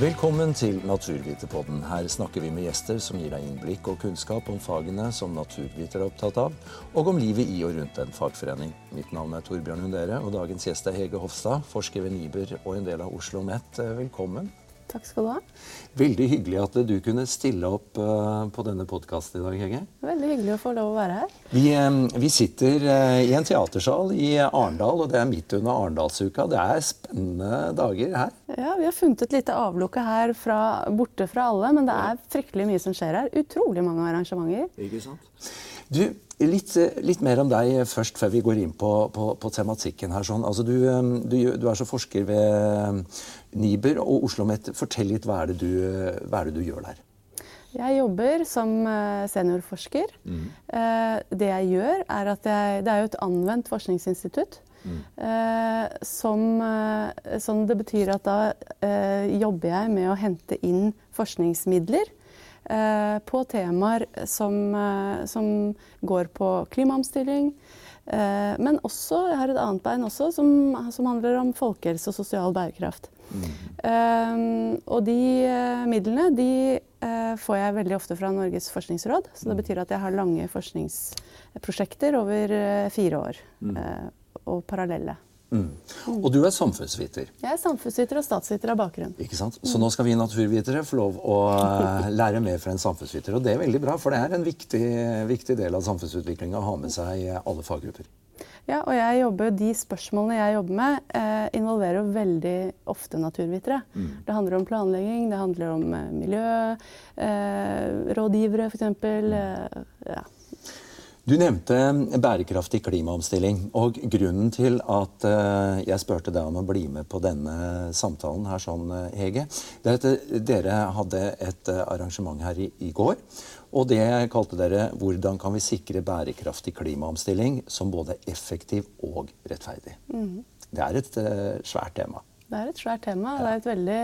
Velkommen til Naturviterpodden. Her snakker vi med gjester som gir deg innblikk og kunnskap om fagene som naturviter er opptatt av, og om livet i og rundt en fagforening. Mitt navn er Torbjørn Hundere, og dagens gjest er Hege Hofstad, forsker ved NIBR og en del av Oslo OsloMet. Velkommen. Takk skal du ha. Veldig hyggelig at du kunne stille opp uh, på denne podkasten i dag, Hege. Veldig hyggelig å få lov å være her. Vi, um, vi sitter uh, i en teatersal i Arendal, og det er midt under Arendalsuka. Det er spennende dager her. Ja, vi har funnet et lite avlukke her fra, borte fra alle, men det er fryktelig mye som skjer her. Utrolig mange arrangementer. Ikke sant? Du, Litt, litt, mer om deg først, før vi går inn på, på, på tematikken. her. Sånn. Altså, du, du, du, er så forsker ved NIBR og Oslo OsloMet. Fortell litt hva er, du, hva er, det du, gjør der? Jeg jobber som eh, seniorforsker. Mm. Eh, det jeg gjør, er at jeg, Det er jo et anvendt forskningsinstitutt. Mm. Eh, som, som, det betyr at da jobber jeg med å hente inn forskningsmidler Eh, på temaer som, eh, som, går på klimaomstilling. Eh, men også, jeg har et annet bein også, som, som handler om folkehelse og sosial bærekraft. Mm. og de midlene de får jeg veldig ofte fra Norges forskningsråd. Så det mm. betyr at jeg har lange forskningsprosjekter over fire år. Mm. og parallelle. Mm. Og du er samfunnsviter. Jeg er samfunnsviter og statsviter av bakgrunn. Ikke sant? Så nå skal vi naturvitere få lov å eh, lære mer fra en samfunnsviter. Og det er veldig bra, for det er en viktig, viktig del av samfunnsutviklinga å ha med seg alle faggrupper. Ja, og jeg jobber, de spørsmålene jeg jobber med, eh, involverer veldig ofte naturvitere. Mm. Det handler om planlegging, det handler om eh, miljørådgivere eh, f.eks. Eh, ja. Du nevnte bærekraftig klimaomstilling. og Grunnen til at eh, jeg spurte deg om å bli med på denne samtalen, her sånn, eh, Hege, det er at eh, dere hadde et arrangement her i, i går. Og det kalte dere 'Hvordan kan vi sikre bærekraftig klimaomstilling som både effektiv og rettferdig'? Mm. Det er et uh, svært tema. Det er et svært tema. Ja. Det er et veldig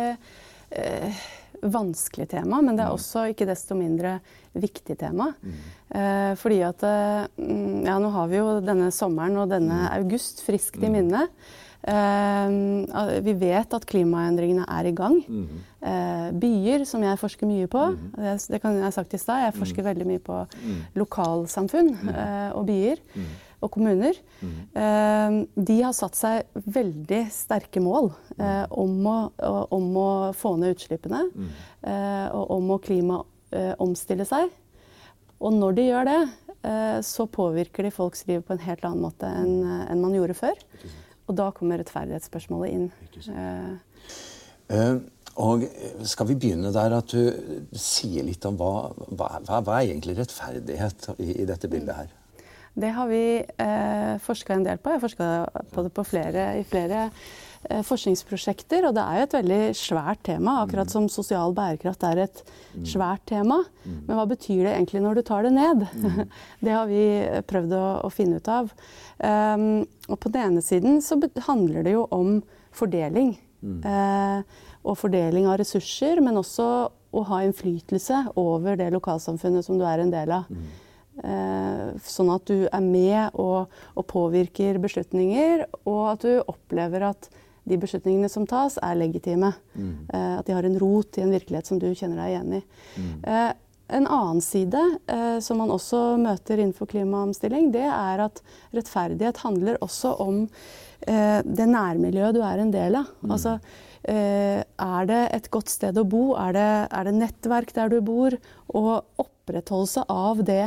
uh, vanskelig tema, men det er mm. også ikke desto mindre viktig tema. Mm. Eh, fordi at eh, mm, Ja, nå har vi jo denne sommeren og denne mm. august friskt i minne. Eh, vi vet at klimaendringene er i gang. Mm. Eh, byer, som jeg forsker mye på, det, det kan jeg ha sagt i stad, jeg forsker veldig mye på lokalsamfunn og byer og kommuner, mm. de har satt seg veldig sterke mål eh, om, å, om, å, få ned utslippene mm. eh, og om å klimaomstille seg. Og når de gjør det, så påvirker de folks liv på en helt annen måte enn, enn man gjorde før. Og da kommer rettferdighetsspørsmålet inn. Og skal vi begynne der at du sier litt om hva, hva, hva er egentlig rettferdighet i, i dette bildet her? Det har vi eh, forska en del på. Jeg har forska på det på flere, i flere eh, forskningsprosjekter. Og det er jo et veldig svært tema, akkurat som sosial bærekraft er et svært tema. Men hva betyr det egentlig når du tar det ned? det har vi prøvd å, å finne ut av. Um, og på den ene siden så handler det jo om fordeling. Eh, og fordeling av ressurser, men også å ha innflytelse over det lokalsamfunnet som du er en del av. Eh, sånn at du er med og, og, påvirker beslutninger, og at du opplever at de beslutningene som tas, er legitime. Mm. Eh, at de har en rot i en virkelighet som du kjenner deg igjen i. Mm. Eh, en annen side som man også møter innenfor klimaomstilling, det er at rettferdighet handler også om det nærmiljøet du er en del av. Mm. Altså, er det et godt sted å bo? Er det, er det nettverk der du bor? Og opprettholdelse av det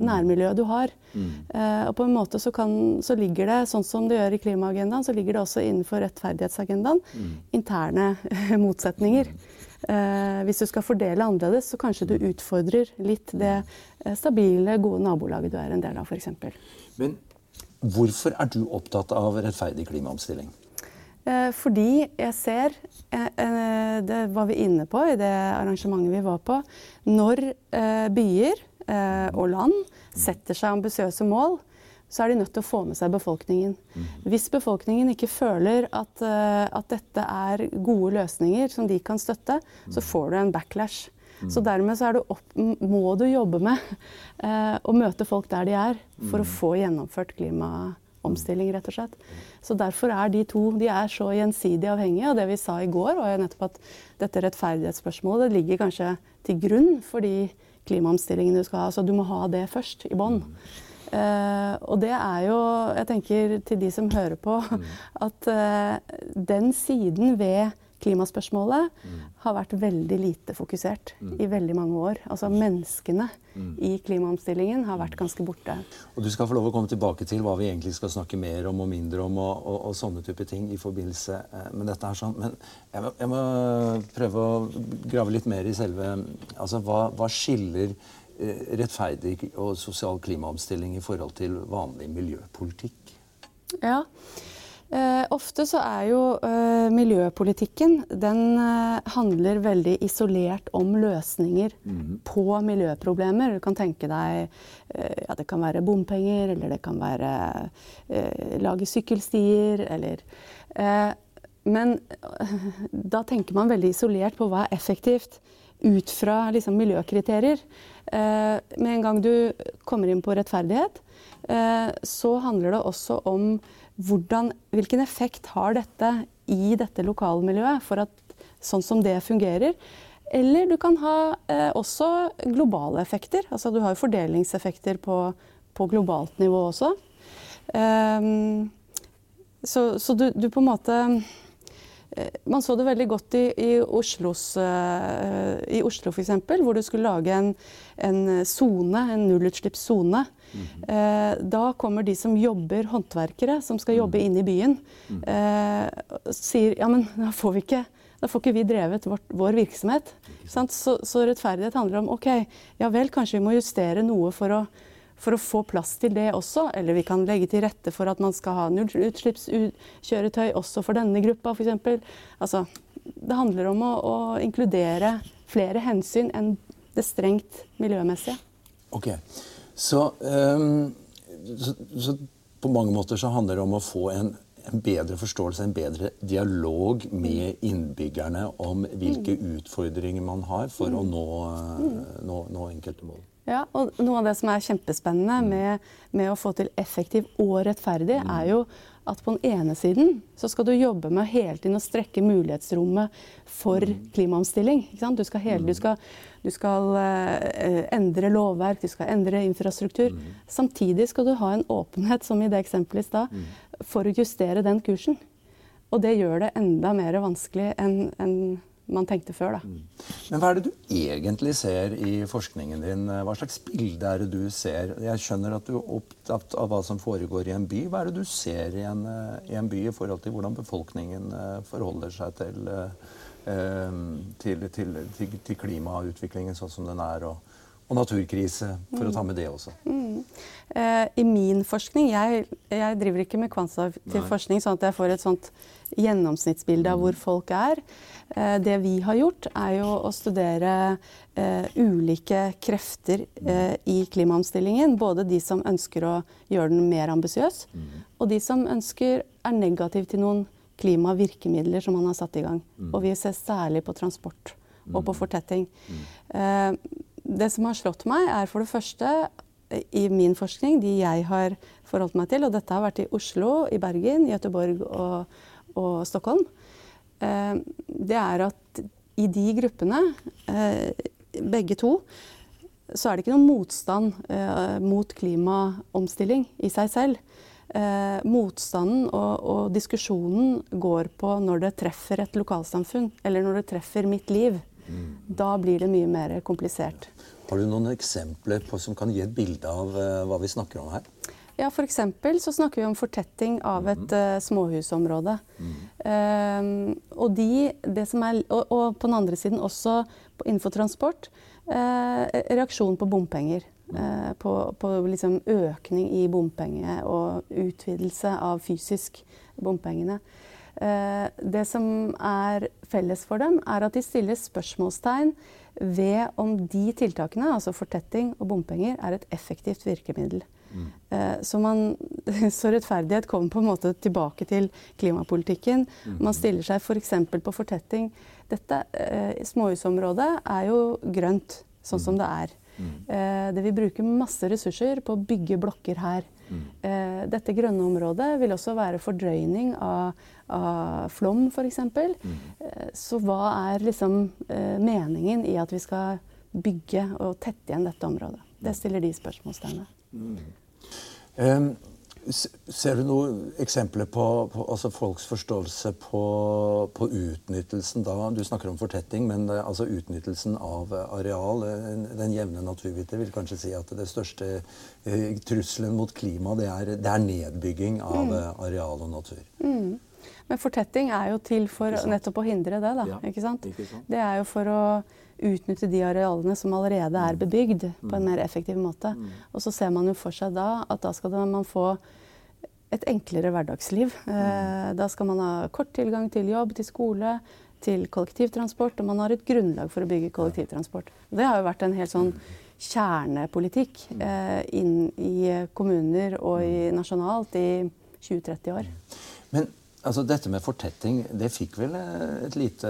nærmiljøet du har. Mm. Eh, og på en måte så, kan, så, ligger det, sånn som det gjør i klimaagendaen, så ligger det også innenfor rettferdighetsagendaen mm. interne motsetninger. Eh, hvis du skal fordele annerledes, så kanskje du utfordrer litt det eh, stabile, gode nabolaget du er en del av, f.eks. Men hvorfor er du opptatt av rettferdig klimaomstilling? Eh, fordi jeg ser, det var vi inne på i det arrangementet vi var på, når byer og land setter seg ambisiøse mål, så er de nødt til å få med seg befolkningen. Hvis befolkningen ikke føler at, eh, at dette er gode løsninger som de kan støtte, så får du en backlash. Så dermed så du opp, må du jobbe med eh, å møte folk der de er, for å få gjennomført klima, klimaomstilling, rett og slett. Så derfor er de to de er så gjensidig avhengige. Og det vi sa i går, var jo nettopp at dette rettferdighetsspørsmålet det ligger kanskje til grunn for de klimaomstillingene du skal ha. Så du må ha det først, i bånn. Uh, og det er jo, jeg tenker til de som hører på, at uh, den siden ved klimaspørsmålet mm. har vært veldig lite fokusert mm. i veldig mange år. Altså menneskene mm. i klimaomstillingen har vært ganske borte. Og Du skal få lov å komme tilbake til hva vi egentlig skal snakke mer om og mindre om, og, og, og sånne type ting i forbindelse eh, med dette. her sånn. Men jeg må, jeg må, prøve å grave litt mer i selve Altså hva, hva skiller rettferdig og sosial klimaomstilling i forhold til vanlig miljøpolitikk? Ja, Eh, ofte så er jo eh, miljøpolitikken Den eh, handler veldig isolert om løsninger mm. på miljøproblemer. Du kan tenke deg eh, ja, det kan være bompenger, eller det kan være eh, lage sykkelstier, eller eh, Men da tenker man veldig isolert på hva er effektivt ut fra liksom, miljøkriterier. med en gang du kommer inn på rettferdighet, så handler det også om hvordan, hvilken effekt har dette i dette lokalmiljøet for at sånn som det fungerer? Eller du kan ha eh, også globale effekter. Altså du har jo fordelingseffekter på, på globalt nivå også. Um, så, så du, du, på en måte eh, Man så det veldig godt i, i, Oslos, uh, i Oslo f.eks., hvor du skulle lage en sone, en, en nullutslippssone Eh, da kommer de som jobber, håndverkere, som skal jobbe mm. inne i byen, eh, sier ja, men da får vi ikke da får ikke vi drevet vår, vår virksomhet. Så, så, rettferdighet handler om ok, ja vel, kanskje vi må justere noe for å, for å, få plass til det også. Eller vi kan legge til rette for at man skal ha nullutslippskjøretøy også for denne gruppa, f.eks. Altså, det handler om å, å, inkludere flere hensyn enn det strengt miljømessige. Ok, Så, um, så, så, på mange måter så handler det om å få en, en, bedre forståelse, en bedre dialog med innbyggerne om hvilke mm. utfordringer man har for å mm. nå, mm. nå, nå enkelte mål. Ja, og Noe av det som er kjempespennende med, med å få til effektiv og rettferdig, er jo at på den ene siden så skal du jobbe med hele tiden å strekke mulighetsrommet for klimaomstilling. Du skal, hele, du skal du skal uh, endre lovverk, du skal endre infrastruktur. Mm. Samtidig skal du ha en åpenhet, som i det eksempelet i stad, mm. for å justere den kursen. Og det gjør det enda mer vanskelig enn en man tenkte før. Da. Mm. Men hva er det du egentlig ser i forskningen din? Hva slags bilde er det du ser? Jeg skjønner at du er opptatt av hva som foregår i en by. Hva er det du ser i en, i en by i forhold til hvordan befolkningen eh, forholder seg til Eh, til, til, til, til, klimautviklingen sånn som den er, og, og naturkrise, for mm. å ta med det også. Mm. Eh, I min forskning jeg, jeg, driver ikke med kvantitativ forskning, sånn at jeg får et sånt gjennomsnittsbilde av hvor folk er. Eh, det vi har gjort, er jo å studere eh, ulike krefter eh, i klimaomstillingen. Både de som ønsker å gjøre den mer ambisiøs, og de som ønsker er negativ til noen klimavirkemidler som man har satt i gang. Mm. Og vi ser særlig på transport og på mm. fortetting. Mm. Eh, det som har slått meg, er for det første i min forskning, de jeg har forholdt meg til, og dette har vært i Oslo, i Bergen, Gøteborg og, og Stockholm, eh, det er at i de gruppene, eh, begge to, så er det ikke noen motstand eh, mot klimaomstilling i seg selv. Eh, motstanden og, og, diskusjonen går på når det treffer et lokalsamfunn, eller når det treffer mitt liv. Mm. Da blir det mye mer komplisert. Har du noen eksempler på, som kan gi et bilde av hva vi snakker om her? Ja, F.eks. så snakker vi om fortetting av et uh, småhusområde. Mm. Uh, og, de, er, og, og, på den andre siden også på, innenfor transport reaksjon på bompenger. Eh, på, på liksom økning i bompenge og utvidelse av fysisk bompengene. Eh, det som er felles for dem, er at de stiller spørsmålstegn ved om de tiltakene, altså fortetting og bompenger, er et effektivt virkemiddel. Mm. Eh, så, man, så, rettferdighet kommer på en måte tilbake til klimapolitikken. Mm. Man stiller seg f.eks. For på fortetting. Dette eh, småhusområdet er jo grønt, sånn mm. som det er. Eh, det vil bruke masse ressurser på å bygge blokker her. Eh, dette grønne området vil også være fordrøyning av, av flom, f.eks. Eh, så hva er liksom meningen i at vi skal bygge og tette igjen dette området? Det stiller de spørsmålstegnet. Ser du noen eksempler på, på altså folks forståelse på, på, utnyttelsen da? Du snakker om fortetting, men altså utnyttelsen av areal. Den jevne naturviter vil kanskje si at det største eh, trusselen mot klimaet det det er nedbygging av mm. areal og natur. Mm. Men fortetting er jo til for nettopp å hindre det. da, ja, ikke, sant? ikke sant? Det er jo for å utnytte de arealene som allerede er mm. bebygd, på en mm. mer effektiv måte. Mm. Og så ser man jo for seg da at da skal man få et enklere hverdagsliv. Eh, da skal man ha kort tilgang til jobb, til skole, til kollektivtransport, og man har et grunnlag for å bygge kollektivtransport. Det har jo vært en helt sånn kjernepolitikk eh, inn i kommuner og i nasjonalt i 20-30 år. Men Altså, dette med fortetting, det fikk vel eh, et lite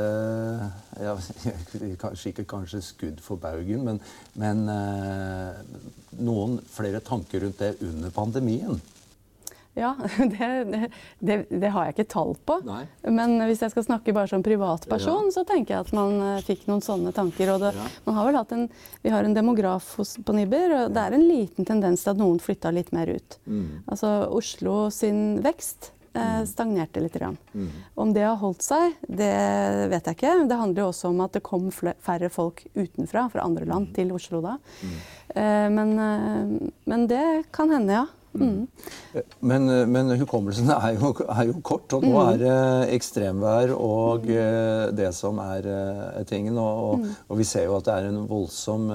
ja, Kanskje ikke kanskje skudd for baugen, men, men eh, noen flere tanker rundt det under pandemien? Ja, det, det, det, har jeg ikke tall på. Nei. Men hvis jeg skal snakke bare som privatperson, ja. så tenker jeg at man uh, fikk noen sånne tanker. Og det, ja. man har vel hatt en, vi har en demograf hos, på Nibber, og det er en liten tendens til at noen flytta litt mer ut. Mm. Altså Oslo sin vekst eh, mm. stagnerte litt. Mm. Om det har holdt seg, det vet jeg ikke. Det handler jo også om at det kom færre folk utenfra, fra andre land, mm. til Oslo da. Mm. Eh, men, eh, men, det kan hende, ja. Mm. Men, men, hukommelsen er jo, er jo, kort, og nå mm. er det ekstremvær og uh, det som er tingen. Og, og, mm. og, vi ser jo at det er en voldsom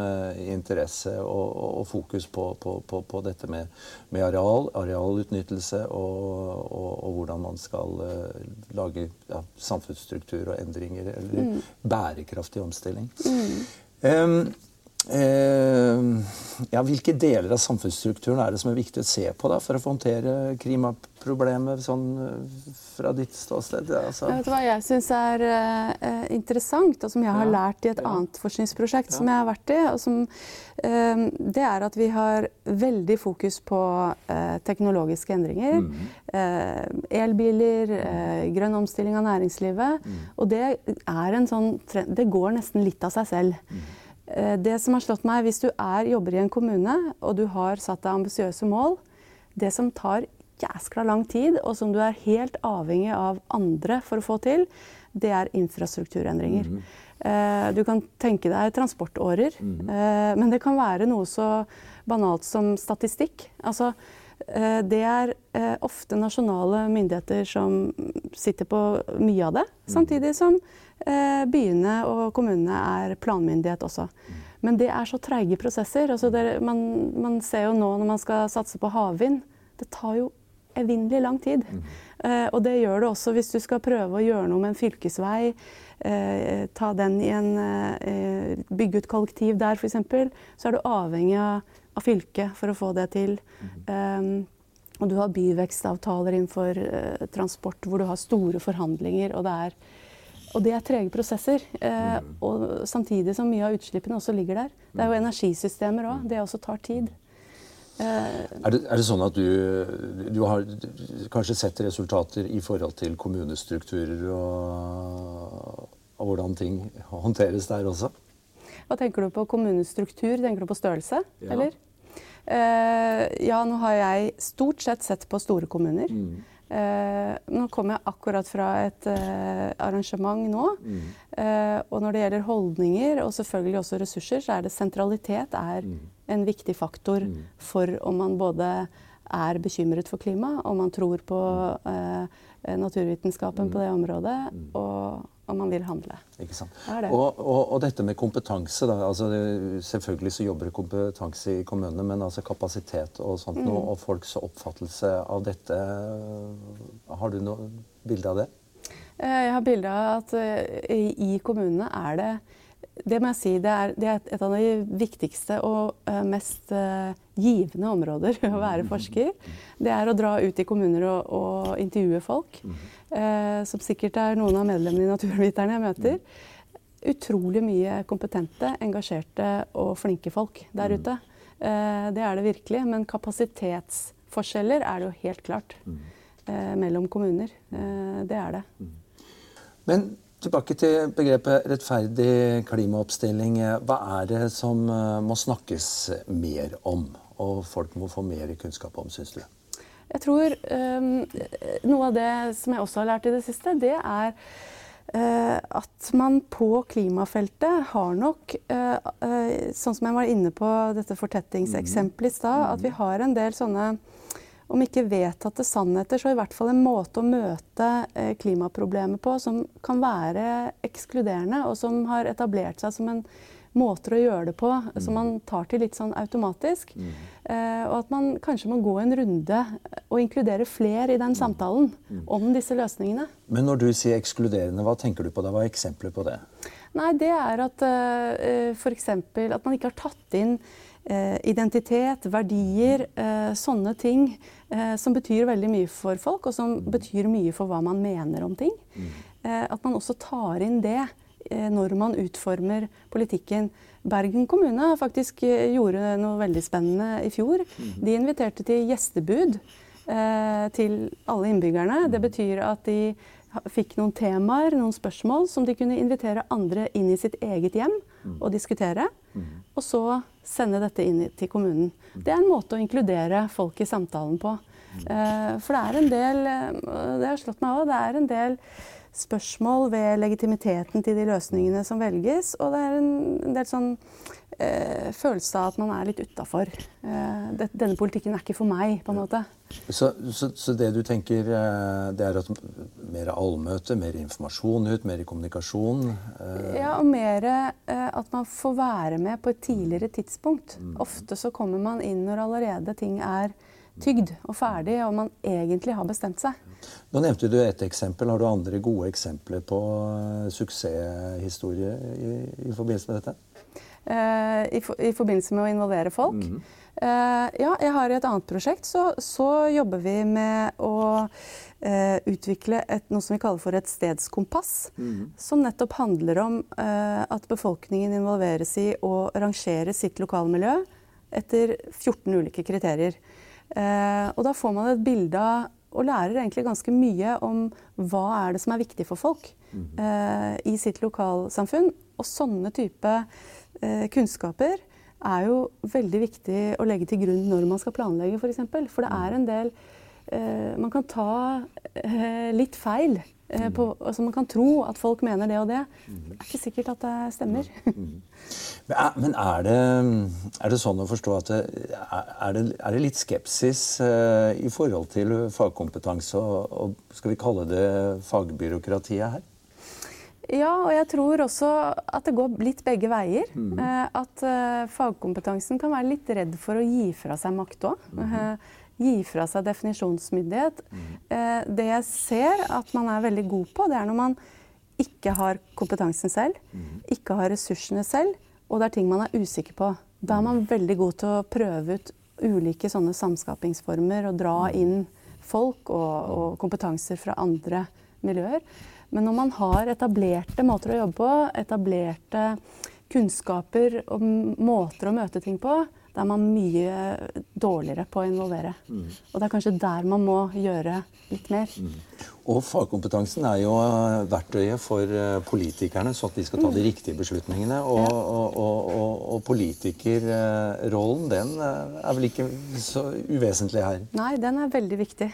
interesse og, og, fokus på, på, på, på dette med, med, areal, arealutnyttelse og, hvordan man skal lage ja, samfunnsstruktur og endringer, eller mm. bærekraftig omstilling. Um, Eh, ja, hvilke deler av samfunnsstrukturen er det som er viktig å se på da, for å håndtere klimaproblemet sånn, eh, fra ditt ståsted? Altså. Jeg vet hva jeg syns er eh, interessant, og som jeg har lært i et ja. annet forskningsprosjekt ja. som jeg har vært i, som, eh, det er at vi har veldig fokus på eh, teknologiske endringer. Mm. elbiler, grønn omstilling av næringslivet. Mm. Og det er en sånn Det går nesten litt av seg selv. Mm. Eh, det som har slått meg, Hvis du er, jobber i en kommune og du har satt deg ambisiøse mål Det som tar jæskla lang tid, og som du er helt avhengig av andre for å få til, det er infrastrukturendringer. Mm -hmm. Du kan tenke deg transportårer, mm -hmm. men det kan være noe så banalt som statistikk. Altså, det er ofte nasjonale myndigheter som sitter på mye av det, mhm. samtidig som byene og kommunene er planmyndighet også. Men det er så treige prosesser. Altså det, man, man, ser jo nå når man skal satse på havvind, det tar jo evinnelig lang tid. Mm. Eh, og det gjør det også hvis du skal prøve å gjøre noe med en fylkesvei. Eh, ta den i en eh, Bygge ut kollektiv der, f.eks. Så er du avhengig av, av fylket for å få det til. Mm. Og du har byvekstavtaler innenfor transport hvor du har store forhandlinger. og det er og det er trege prosesser. Eh, mm. og samtidig som mye av utslippene også ligger der. Det er jo mm. energisystemer òg. Det også tar tid. Eh, er, det, er, det, sånn at du, du, har kanskje sett resultater i forhold til kommunestrukturer og, og hvordan ting håndteres der også? Hva tenker du på kommunestruktur? Tenker du på størrelse? Ja. Eller? Eh, ja, nå har jeg stort sett sett på store kommuner. Mm. Uh, nå kom jeg akkurat fra et eh, arrangement nå. Mm. Eh, og når det gjelder holdninger og selvfølgelig også ressurser, så er det sentralitet er mm. en viktig faktor mm. for om man både er bekymret for klima, om man tror på naturvitenskapen på mm. det området, mm. og om man vil handle. Ikke sant. Det det. Og, og, og, dette med kompetanse. Da, altså selvfølgelig så jobber det kompetanse i kommunene, men altså kapasitet og sånt mm. noe, og folks oppfattelse av dette Har du noe bilde av det? Eh, jeg har bilde av at eh, i kommunene er det det må jeg si, det er, det er, et av de viktigste og uh, mest uh, givende områder å være forsker. Det er å dra ut i kommuner og, og intervjue folk. Uh, som sikkert er noen av medlemmene i Naturviterne jeg møter. utrolig mye kompetente, engasjerte og flinke folk der ute. Eh, det er det virkelig. Men kapasitetsforskjeller er det jo helt klart eh, mellom kommuner. Eh, det er det. Men tilbake til begrepet rettferdig klimaoppstilling. Hva er det som må snakkes mer om, og folk må få mer kunnskap om, syns du? Jeg tror um, Noe av det som jeg også har lært i det siste, det er uh, at man på klimafeltet har nok, uh, uh, sånn som jeg var inne på dette fortettingseksempelet i stad, at vi har en del sånne om ikke vedtatte sannheter, så i hvert fall en måte å møte klimaproblemet på som kan være ekskluderende, og som har etablert seg som en måter å gjøre det på mm. som man tar til litt sånn automatisk. Mm. Eh, og at man kanskje må gå en runde og inkludere flere i den mm. samtalen mm. om disse løsningene. Men når du sier ekskluderende, hva tenker du på da? Hva er eksempler på det? Nei, Det er at eh, f.eks. at man ikke har tatt inn eh, identitet, verdier, eh, sånne ting eh, som betyr veldig mye for folk, og som mm. betyr mye for hva man mener om ting. Mm. Eh, at man også tar inn det Eh, når man utformer politikken. Bergen kommune faktisk eh, gjorde noe veldig spennende i fjor. De inviterte til gjestebud eh, til alle innbyggerne. Det betyr at de fikk noen temaer, noen spørsmål, som de kunne invitere andre inn i sitt eget hjem og diskutere. Og så sende dette inn til kommunen. Det er en måte å inkludere folk i samtalen på. For det er en del Det har slått meg òg. Det er en del spørsmål ved legitimiteten til de løsningene som velges. Og det er en, del sånn eh, følelse av at man er litt utafor. Eh, denne politikken er ikke for meg, på en måte. Så, så, så det du tenker, eh, det er at mer allmøte, mer informasjon ut, mer kommunikasjon? Eh. Ja, og mer eh, at man får være med på et tidligere tidspunkt. Mm. Ofte så kommer man inn når allerede ting er tygd og ferdig, og man egentlig har bestemt seg. Nå nevnte du ett eksempel. Har du andre gode eksempler på uh, suksesshistorie i, i, forbindelse med dette? Uh, i, for, i, forbindelse med å involvere folk? Mm -hmm. uh, ja, jeg har i et annet prosjekt så, så jobber vi med å utvikle et, noe som vi kaller for et stedskompass. Mm -hmm. Som nettopp handler om at befolkningen involveres i å rangere sitt lokalmiljø etter 14 ulike kriterier. Eh, og da får man et bilde av og lærer egentlig ganske mye om hva er det som er viktig for folk mm. eh, i sitt lokalsamfunn. Og sånne type eh, kunnskaper er jo veldig viktig å legge til grunn når man skal planlegge, f.eks. For, eksempel. for det er en del eh, Man kan ta litt feil på, altså man kan tro at folk mener det og det. Det er ikke sikkert at det stemmer. Men er det, er det sånn å forstå at det, er, det, er det litt skepsis uh, i forhold til fagkompetanse og, og skal vi kalle det fagbyråkratiet her? Ja, og jeg tror også at det går litt begge veier. Mm. At fagkompetansen kan være litt redd for å gi fra seg makt òg. Mm gi fra seg definisjonsmyndighet. Mm. Eh, det jeg ser at man er veldig god på, det er når man ikke har kompetansen selv, mm. ikke har ressursene selv, og det er ting man er usikker på. Da er man veldig god til å prøve ut ulike sånne samskapingsformer og dra mm. inn folk og, og kompetanser fra andre miljøer. Men når man har etablerte måter å jobbe på, etablerte kunnskaper og måter å møte ting på, da er man mye dårligere på å involvere. Mm. Og det er kanskje der man må gjøre litt mer. Mm. Og fagkompetansen er jo eh, verktøyet for eh, politikerne, så at de skal ta de mm. riktige beslutningene. Og, og, og, og politikerrollen, den eh, er vel ikke så uvesentlig her? Nei, den er veldig viktig.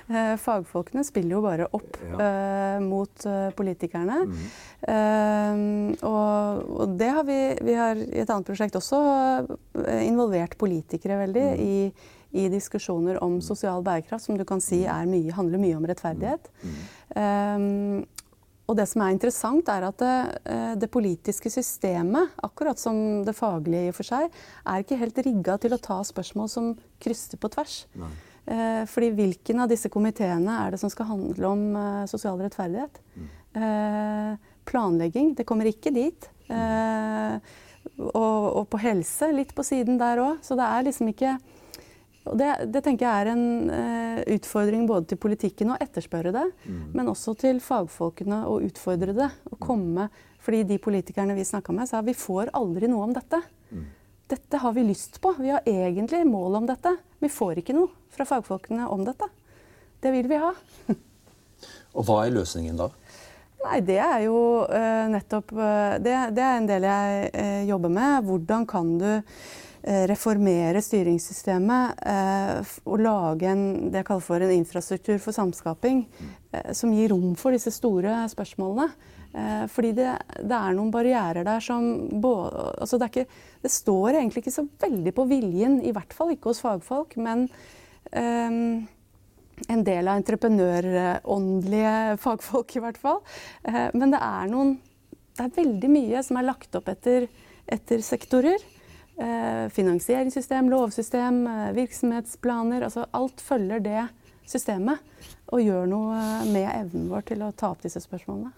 Fagfolkene spiller jo bare opp ja. uh, mot politikerne. Mm. Uh, og, det har vi, vi har i et annet prosjekt også involvert politikere veldig mm. i i diskusjoner om sosial bærekraft, som du kan si mye, handler mye om rettferdighet. Um, og det som er interessant, er at det, eh, det, politiske systemet, akkurat som det faglige i og for seg, er ikke helt rigga til å ta spørsmål som krysser på tvers. Nei. fordi hvilken av disse komiteene er det som skal handle om eh, sosial rettferdighet? Mm. Eh, planlegging, det kommer ikke dit. Mm. og, og, på helse, litt på siden der òg. Så det er liksom ikke Og det, det, tenker jeg er en uh, utfordring både til politikken å etterspørre det, mm. men også til fagfolkene å utfordre det. Å komme, fordi de politikerne vi snakka med, sa vi får aldri noe om dette. Mm. Dette har vi lyst på. Vi har egentlig mål om dette. Vi får ikke noe fra fagfolkene om dette. Det vil vi ha. Og hva er løsningen da? Nei, Det er jo uh, nettopp uh, det, det, er en del jeg jobber med. Hvordan kan du reformere styringssystemet og lage en, det jeg kaller for en infrastruktur for samskaping som gir rom for disse store spørsmålene. fordi det, det er noen barrierer der som både, altså det, ikke, det, står egentlig ikke så veldig på viljen, i hvert fall ikke hos fagfolk. men en del av entreprenøråndelige fagfolk, i hvert fall. Eh, men det er, noen, det er veldig mye som er lagt opp etter, etter sektorer. Eh, finansieringssystem, lovsystem, eh, virksomhetsplaner. Altså alt følger det systemet. Og gjør noe med evnen vår til å ta opp disse spørsmålene.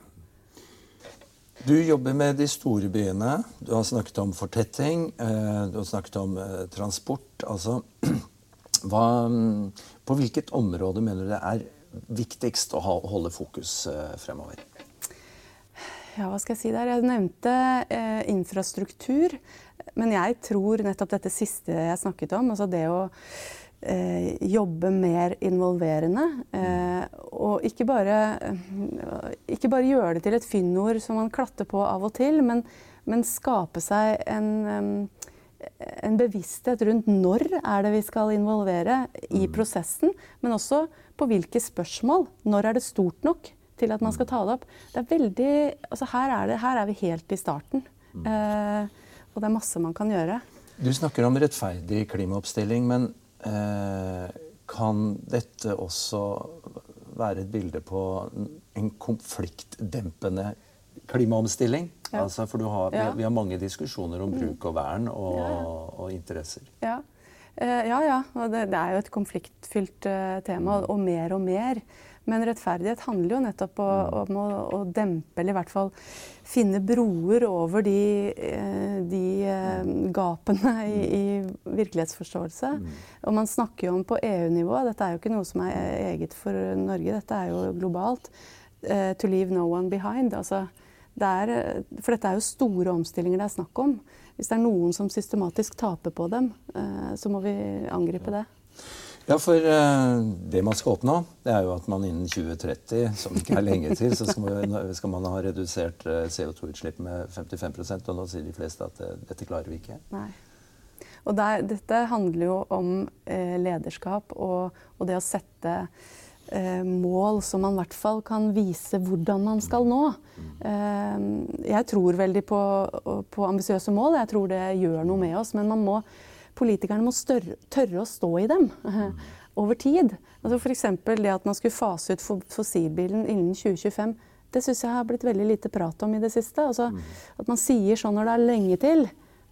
Du jobber med de store byene. Du har snakket om fortetting. Du har snakket om transport. Altså hva, på hvilket område mener du det er viktigst å holde fokus eh, fremover? Ja, hva skal jeg si der? Jeg nevnte eh, infrastruktur. Men jeg tror nettopp dette siste jeg snakket om, altså det å eh, jobbe mer involverende. Eh, og ikke bare, ikke bare, gjøre det til et fyndord som man klatter på av og til, men, men skape seg en en bevissthet rundt når er det vi skal involvere i mm. prosessen, men også på hvilke spørsmål. Når er det stort nok til at man skal ta det opp? Det er veldig, altså her, er det, her er vi helt i starten. Mm. Eh, og det er masse man kan gjøre. Du snakker om rettferdig klimaoppstilling, men eh, kan dette også være et bilde på en konfliktdempende klimaomstilling? Ja. Altså, for har, vi, vi, vi, har mange diskusjoner om bruk og vern og, ja. og interesser. Ja. Uh, ja, ja. Og det, det, er jo et konfliktfylt uh, tema, og mer og mer. Men rettferdighet handler jo nettopp mm. om å, å, dempe, eller i hvert fall finne broer over de, uh, de gapene i, mm. i virkelighetsforståelse. Mm. Og man snakker jo om på EU-nivå, dette er jo ikke noe som er eget for Norge, dette er jo globalt. to leave no one behind. altså det er, for dette er jo store omstillinger det er snakk om. Hvis det er noen som systematisk taper på dem, eh, så må vi angripe det. Ja, for uh, det man skal oppnå, det er jo at man innen 2030, som ikke er lenge til, så skal man, ha redusert uh, CO2-utslipp med 55% og nå sier de fleste at uh, dette klarer vi ikke. Nei. Og der, dette handler jo om lederskap og, og, det å sette eh, mål som man i hvert fall kan vise hvordan man skal nå. Eh, jeg tror veldig på, på ambisiøse mål. Jeg tror det gjør noe med oss. Men man må, politikerne må større, tørre å stå i dem eh, over tid. Altså F.eks. det at man skulle fase ut fossilbilen innen 2025. Det syns jeg har blitt veldig lite prat om i det siste. Altså, at man sier sånn når det er lenge til,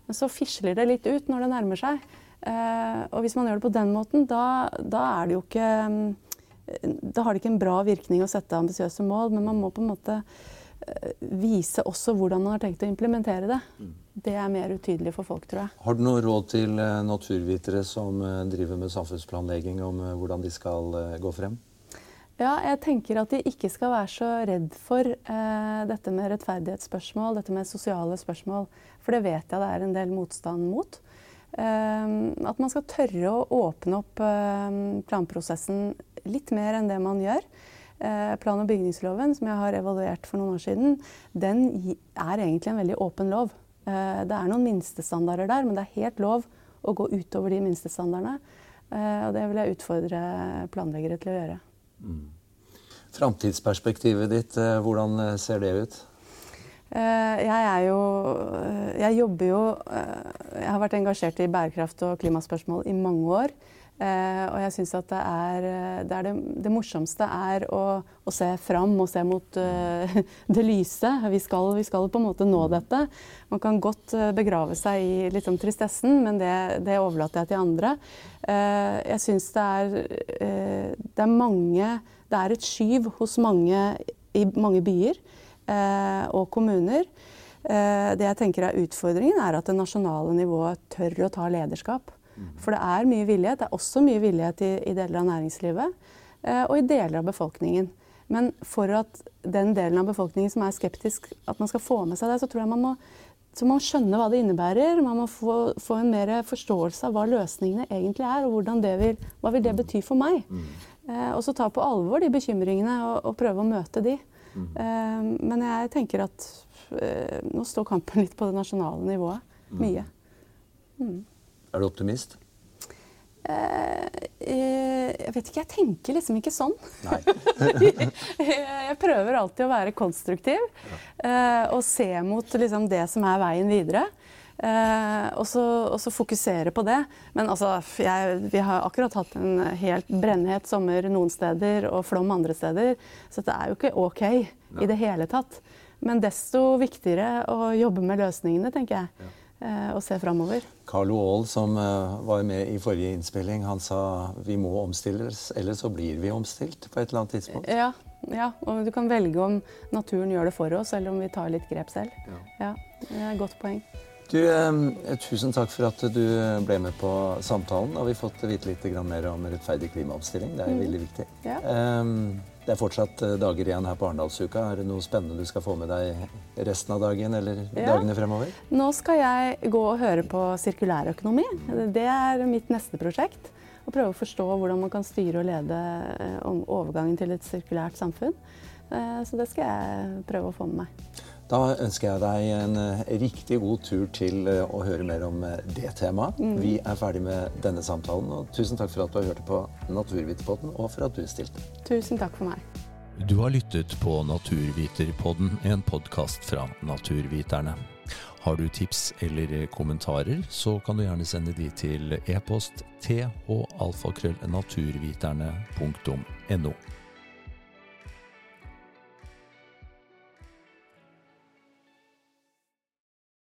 men så fisler det litt ut når det nærmer seg. Eh, og hvis man gjør det på den måten, da, da er det jo ikke da har det ikke en bra virkning å sette ambisiøse mål, men man må på en måte vise også hvordan man har tenkt å implementere det. Det er mer utydelig for folk, tror jeg. Har du noe råd til eh, naturvitere som eh, driver med samfunnsplanlegging, om hvordan de skal gå frem? Ja, jeg tenker at de ikke skal være så redd for eh, dette med rettferdighetsspørsmål, dette med sosiale spørsmål. For det vet jeg det er en del motstand mot. Eh, at man skal tørre å åpne opp eh, planprosessen litt mer enn det man gjør. Eh, plan- og bygningsloven, som jeg har evaluert for noen år siden, den er egentlig en veldig åpen lov. Eh, det er noen minstestandarder der, men det er helt lov å gå utover de minstestandardene. Eh, og det vil jeg utfordre planleggere til å gjøre. Mm. Framtidsperspektivet ditt, hvordan ser det ut? Jeg er jo Jeg jobber jo Jeg har vært engasjert i bærekraft og klimaspørsmål i mange år. Uh, og jeg syns at det er, eh, det, er det, det, morsomste er å, å, se fram og se mot uh, det lyse. Vi skal, vi skal, på en måte nå dette. Man kan godt uh, begrave seg i litt om tristessen, men det, det overlater jeg til andre. jeg syns det er Det er mange Det er et skyv hos mange i mange byer og kommuner. det jeg tenker er utfordringen, er at det nasjonale nivået tør å ta lederskap. For det er mye villighet. Det er også mye villighet i, i deler av næringslivet eh, og i deler av befolkningen. Men for at den delen av befolkningen som er skeptisk, at man skal få med seg det, så tror jeg man må, man må skjønne hva det innebærer. Man må få, få en mer forståelse av hva løsningene egentlig er, og det vil, hva vil det bety for meg. Mm. Eh, og så ta på alvor de bekymringene og, og prøve å møte de. Mm. Eh, men jeg tenker at eh, nå står kampen litt på det nasjonale nivået. Mm. Mye. Mm. Er du optimist? Eh, eh, jeg vet ikke, jeg tenker liksom ikke sånn. jeg prøver alltid å være konstruktiv. Eh, og se mot liksom det som er veien videre. og, så, fokusere på det. Men altså, jeg, vi har akkurat hatt en helt brennhet sommer noen steder og flom andre steder. Så det er jo ikke OK i det hele tatt. Men desto viktigere å jobbe med løsningene, tenker jeg. Ja. Eh, og se framover. Carlo Aall, som eh, var med i forrige innspilling, han sa vi må omstilles, eller så blir vi omstilt på et eller annet tidspunkt. Ja, ja, og du kan velge om naturen gjør det for oss, eller om vi tar litt grep selv. Ja, ja godt poeng. Du, eh, tusen takk for at du ble med på samtalen. og vi har fått vite litt mer om rettferdig klimaomstilling. Det er mm. veldig viktig. Ja. Um, det er fortsatt eh, dager igjen her på Arendalsuka. Er det noe spennende du skal få med deg resten av dagen eller ja. dagene fremover? Nå skal jeg gå og høre på sirkulærøkonomi. Det er mitt neste prosjekt. Å prøve å forstå hvordan man kan styre og lede eh, overgangen til et sirkulært samfunn. Eh, så det skal jeg prøve å få med meg. Da ønsker jeg deg en eh, riktig god tur til eh, å høre mer om eh, det temaet. Mm. Vi er ferdig med denne samtalen, og tusen takk for at du har hørt på Naturviterpodden, og for at du stilte. Tusen takk for meg. Du har lyttet på Naturviterpodden, en podkast fra Naturviterne. Har du tips eller kommentarer, så kan du gjerne sende de til e-post th alfakrøllnaturviterne.no.